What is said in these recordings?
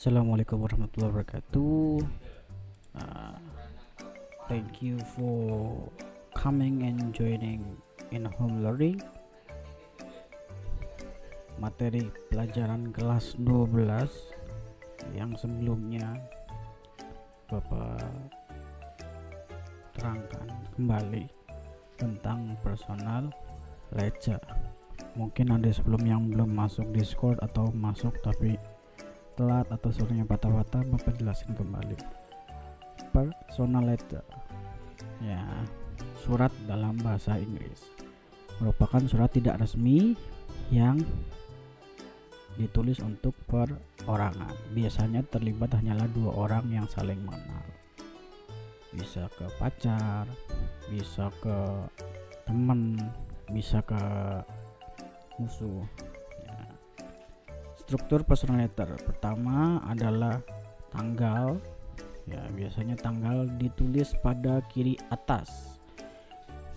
Assalamualaikum warahmatullahi wabarakatuh. Uh, thank you for coming and joining in home learning. Materi pelajaran kelas 12 yang sebelumnya Bapak terangkan kembali tentang personal ledger. Mungkin ada sebelum yang belum masuk Discord atau masuk tapi telat atau suaranya patah-patah bapak jelasin kembali. Personal letter. Ya surat dalam bahasa Inggris. Merupakan surat tidak resmi yang ditulis untuk perorangan. Biasanya terlibat hanyalah dua orang yang saling mengenal. Bisa ke pacar bisa ke teman bisa ke musuh struktur personal letter. Pertama adalah tanggal. Ya biasanya tanggal ditulis pada kiri atas.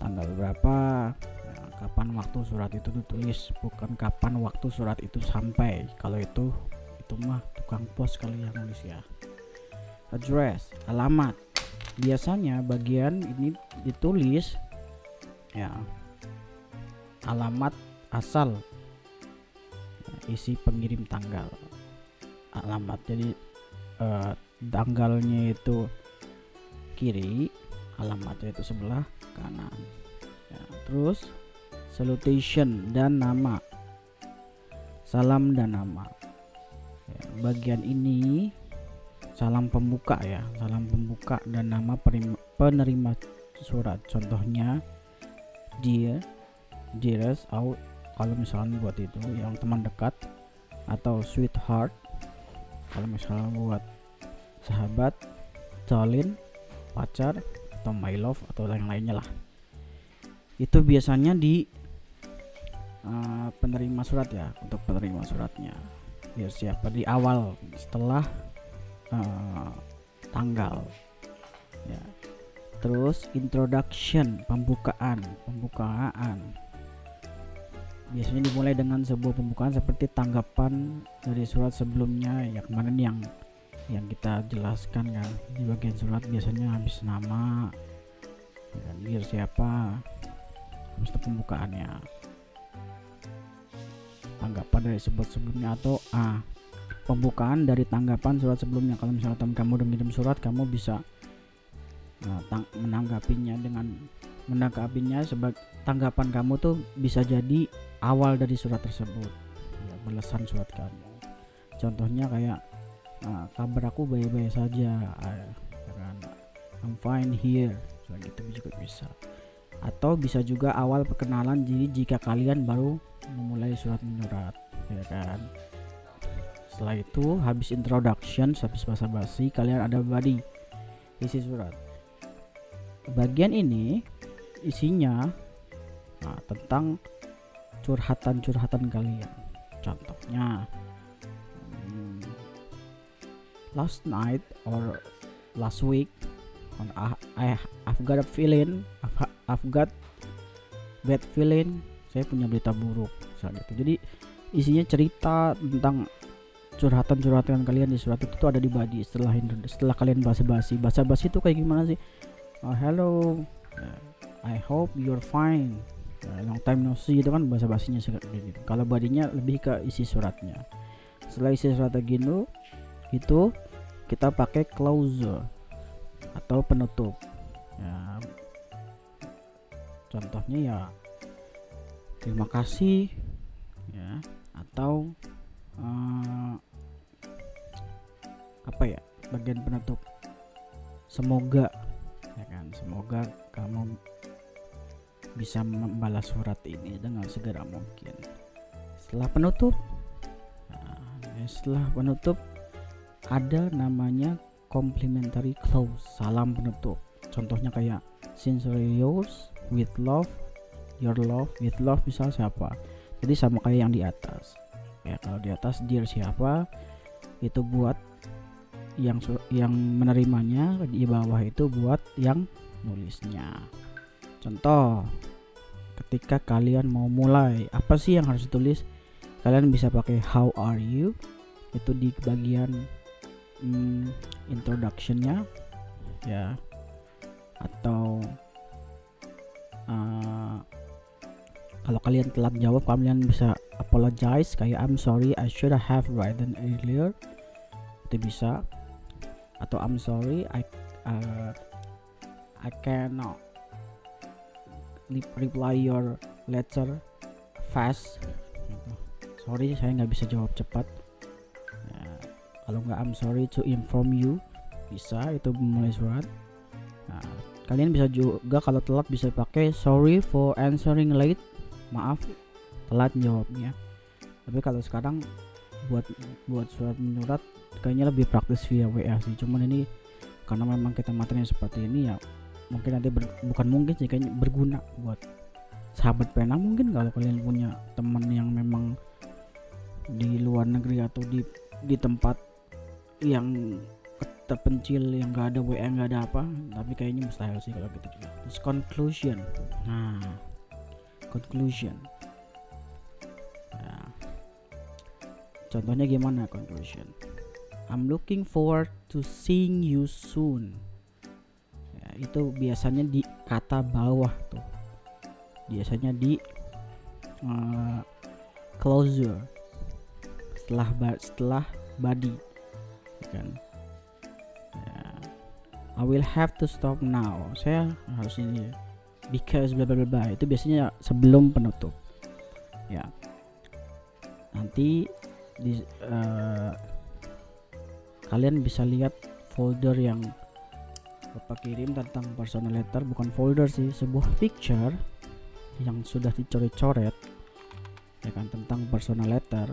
Tanggal berapa? Ya, kapan waktu surat itu ditulis? Bukan kapan waktu surat itu sampai. Kalau itu itu mah tukang pos kali yang nulis ya address alamat. Biasanya bagian ini ditulis ya alamat asal isi pengirim tanggal. Alamat jadi uh, tanggalnya itu kiri alamatnya itu sebelah kanan. Ya, terus salutation dan nama. Salam dan nama. Ya, bagian ini salam pembuka ya salam pembuka dan nama penerima surat. Contohnya dear dearest out kalau misalnya buat itu yang teman dekat atau sweetheart kalau misalnya buat sahabat calin pacar atau my love atau yang lainnya lah. Itu biasanya di uh, penerima surat ya untuk penerima suratnya. Biar siapa di awal setelah uh, tanggal. Ya. Terus introduction pembukaan pembukaan biasanya dimulai dengan sebuah pembukaan seperti tanggapan dari surat sebelumnya ya kemarin yang yang kita jelaskan kan. Di bagian surat biasanya habis nama ya, biar siapa habis itu pembukaannya. Tanggapan dari sebut sebelumnya atau A pembukaan dari tanggapan surat sebelumnya. Kalau misalnya teman kamu udah ngirim surat kamu bisa nah, menanggapinya dengan menanggapinya sebagai tanggapan kamu tuh bisa jadi awal dari surat tersebut. Ya, balasan surat kamu. Contohnya kayak nah, kabar aku baik-baik saja ah, ya kan? I'm fine here. So, gitu juga bisa. Atau bisa juga awal perkenalan jadi jika kalian baru memulai surat menyurat ya kan? Setelah itu habis introduction habis basa basi kalian ada body isi surat. Bagian ini isinya nah, tentang curhatan-curhatan kalian. Contohnya hmm, last night or last week on I, I've got a feeling I've, I've got bad feeling saya punya berita buruk misalnya itu jadi isinya cerita tentang curhatan-curhatan kalian di surat itu tuh ada di body setelah setelah kalian basa-basi. Basa-basi itu kayak gimana sih? Oh, hello. I hope you're fine long time no see itu kan bahasa basinya gitu. Kalau badinya lebih ke isi suratnya. Setelah isi surat gitu itu kita pakai closure atau penutup. Ya. Contohnya ya terima kasih ya atau uh, apa ya bagian penutup. Semoga ya kan semoga kamu bisa membalas surat ini dengan segera mungkin. Setelah penutup, nah, setelah penutup ada namanya complimentary close, salam penutup. Contohnya kayak sincerely yours with love, your love with love misal siapa. Jadi sama kayak yang di atas. Ya kalau di atas dear siapa itu buat yang yang menerimanya di bawah itu buat yang nulisnya. Contoh, ketika kalian mau mulai, apa sih yang harus ditulis? Kalian bisa pakai how are you? Itu di bagian hmm, introductionnya ya atau uh, kalau kalian telat jawab kalian bisa apologize kayak I'm sorry I should have written earlier itu bisa atau I'm sorry I uh, I cannot reply your letter fast. Sorry saya nggak bisa jawab cepat. Ya, kalau nggak I'm sorry to inform you. Bisa itu memulai surat. Nah, kalian bisa juga kalau telat bisa pakai sorry for answering late. Maaf telat jawabnya. Tapi kalau sekarang buat buat surat menyurat kayaknya lebih praktis via WA sih. Cuman ini karena memang kita materinya seperti ini ya mungkin nanti ber, bukan mungkin sih kayaknya berguna buat sahabat pena mungkin kalau kalian punya teman yang memang di luar negeri atau di di tempat yang terpencil yang gak ada WA nggak ada apa tapi kayaknya mustahil sih kalau gitu juga. Terus conclusion. Nah conclusion. Nah, contohnya gimana conclusion? I'm looking forward to seeing you soon itu biasanya di kata bawah tuh. Biasanya di uh, closure. Setelah setelah body ya kan? Ya. I will have to stop now. Saya harus ini because bla bla bla itu biasanya sebelum penutup. Ya. Nanti di uh, kalian bisa lihat folder yang Bapak kirim tentang personal letter bukan folder sih sebuah picture yang sudah dicoret-coret ya kan tentang personal letter.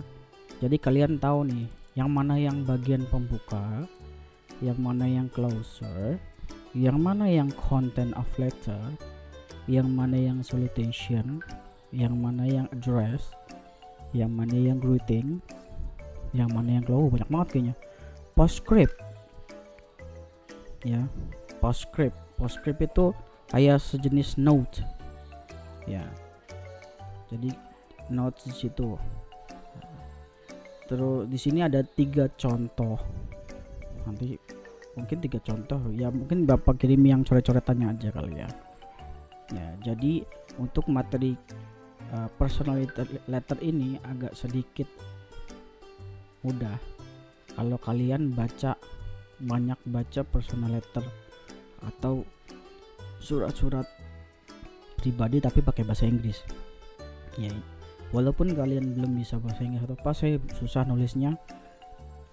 Jadi kalian tahu nih yang mana yang bagian pembuka yang mana yang closer yang mana yang content of letter yang mana yang salutation yang mana yang address yang mana yang greeting yang mana yang close banyak banget kayaknya. Postscript. Ya postscript. Postscript itu kayak sejenis note. Ya. Jadi note di situ. Terus di sini ada tiga contoh. Nanti mungkin tiga contoh. Ya mungkin bapak kirim yang coret-coretannya aja kali ya. Ya jadi untuk materi uh, personal letter, letter ini agak sedikit mudah. Kalau kalian baca banyak baca personal letter atau surat-surat pribadi tapi pakai bahasa Inggris. Ya walaupun kalian belum bisa bahasa Inggris atau apa saya susah nulisnya.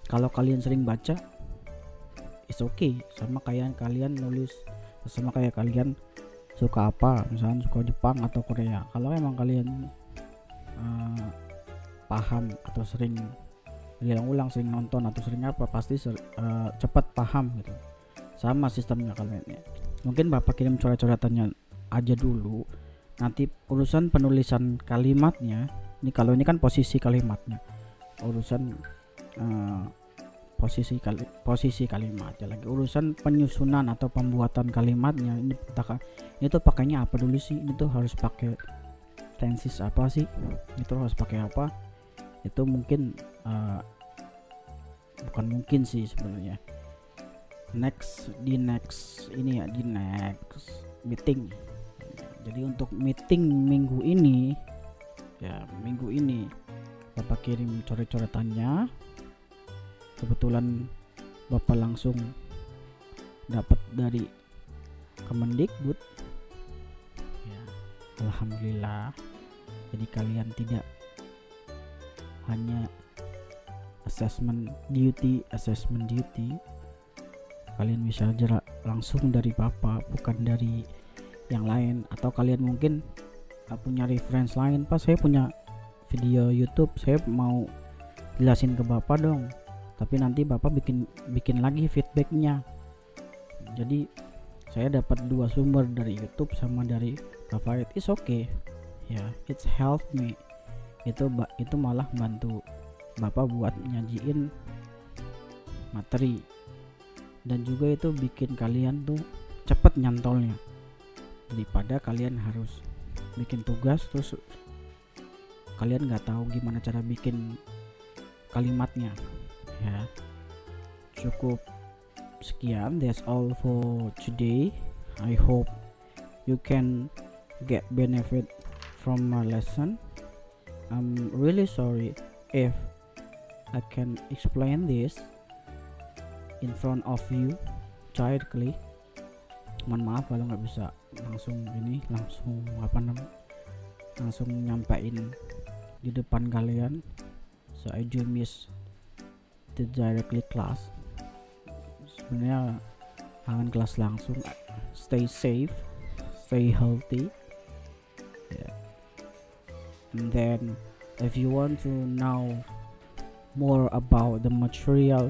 Kalau kalian sering baca it's okay. Sama kayak kalian nulis sama kayak kalian suka apa misalnya suka Jepang atau Korea. Kalau emang kalian uh, paham atau sering ulang sering nonton atau sering apa pasti uh, cepat paham gitu sama sistemnya kalian ya mungkin bapak kirim coret-coretannya aja dulu. Nanti urusan penulisan kalimatnya ini kalau ini kan posisi kalimatnya. Urusan uh, posisi kali posisi kalimat ya lagi. Urusan penyusunan atau pembuatan kalimatnya ini ini tuh pakainya apa dulu sih? Ini tuh harus pakai tensis apa sih? Itu harus pakai apa? Itu mungkin uh, bukan mungkin sih sebenarnya next di next ini ya di next meeting. Jadi untuk meeting minggu ini ya minggu ini bapak kirim coret-coretannya. Kebetulan bapak langsung dapat dari Kemendikbud. Ya alhamdulillah. Jadi kalian tidak hanya assessment duty assessment duty kalian bisa aja langsung dari bapak bukan dari yang lain. Atau kalian mungkin punya reference lain. Pas saya punya video YouTube saya mau jelasin ke bapak dong. Tapi nanti bapak bikin bikin lagi feedbacknya. Jadi saya dapat dua sumber dari YouTube sama dari Bapak it's okay. Ya yeah, it's help me. Itu itu malah bantu bapak buat nyajiin materi dan juga itu bikin kalian tuh cepet nyantolnya. Daripada kalian harus bikin tugas terus kalian nggak tahu gimana cara bikin kalimatnya. Ya. Cukup sekian that's all for today. I hope you can get benefit from my lesson. I'm really sorry if I can explain this in front of you directly mohon maaf kalau nggak bisa langsung ini langsung apa namanya langsung nyampein di depan kalian. So I do miss the directly class. Sebenarnya kangen kelas langsung. Stay safe stay healthy. Yeah. and then if you want to know more about the material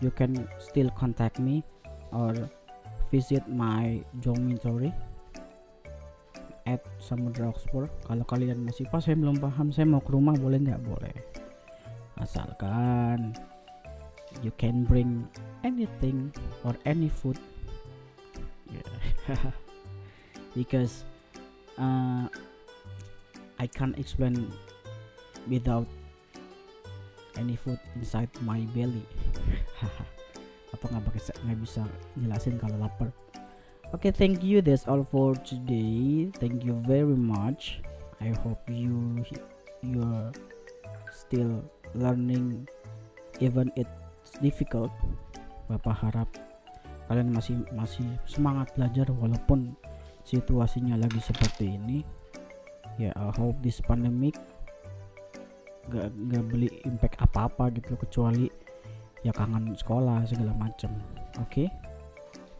you can still contact me or visit my dormitory at Samudra Oxford kalau kalian masih pas saya belum paham saya mau ke rumah boleh nggak? Boleh. Asalkan you can bring anything or any food. Yeah. because uh, I can't explain without any food inside my belly atau nggak pakai nggak bisa jelasin kalau lapar? Oke okay, thank you that's all for today. Thank you very much. I hope you you're still learning even it's difficult. Bapak harap kalian masih masih semangat belajar walaupun situasinya lagi seperti ini. Ya yeah, I hope this pandemic gak, gak beli impact apa-apa gitu kecuali ya kangen sekolah segala macam oke? Okay?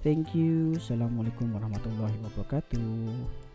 thank you. Assalamualaikum warahmatullahi wabarakatuh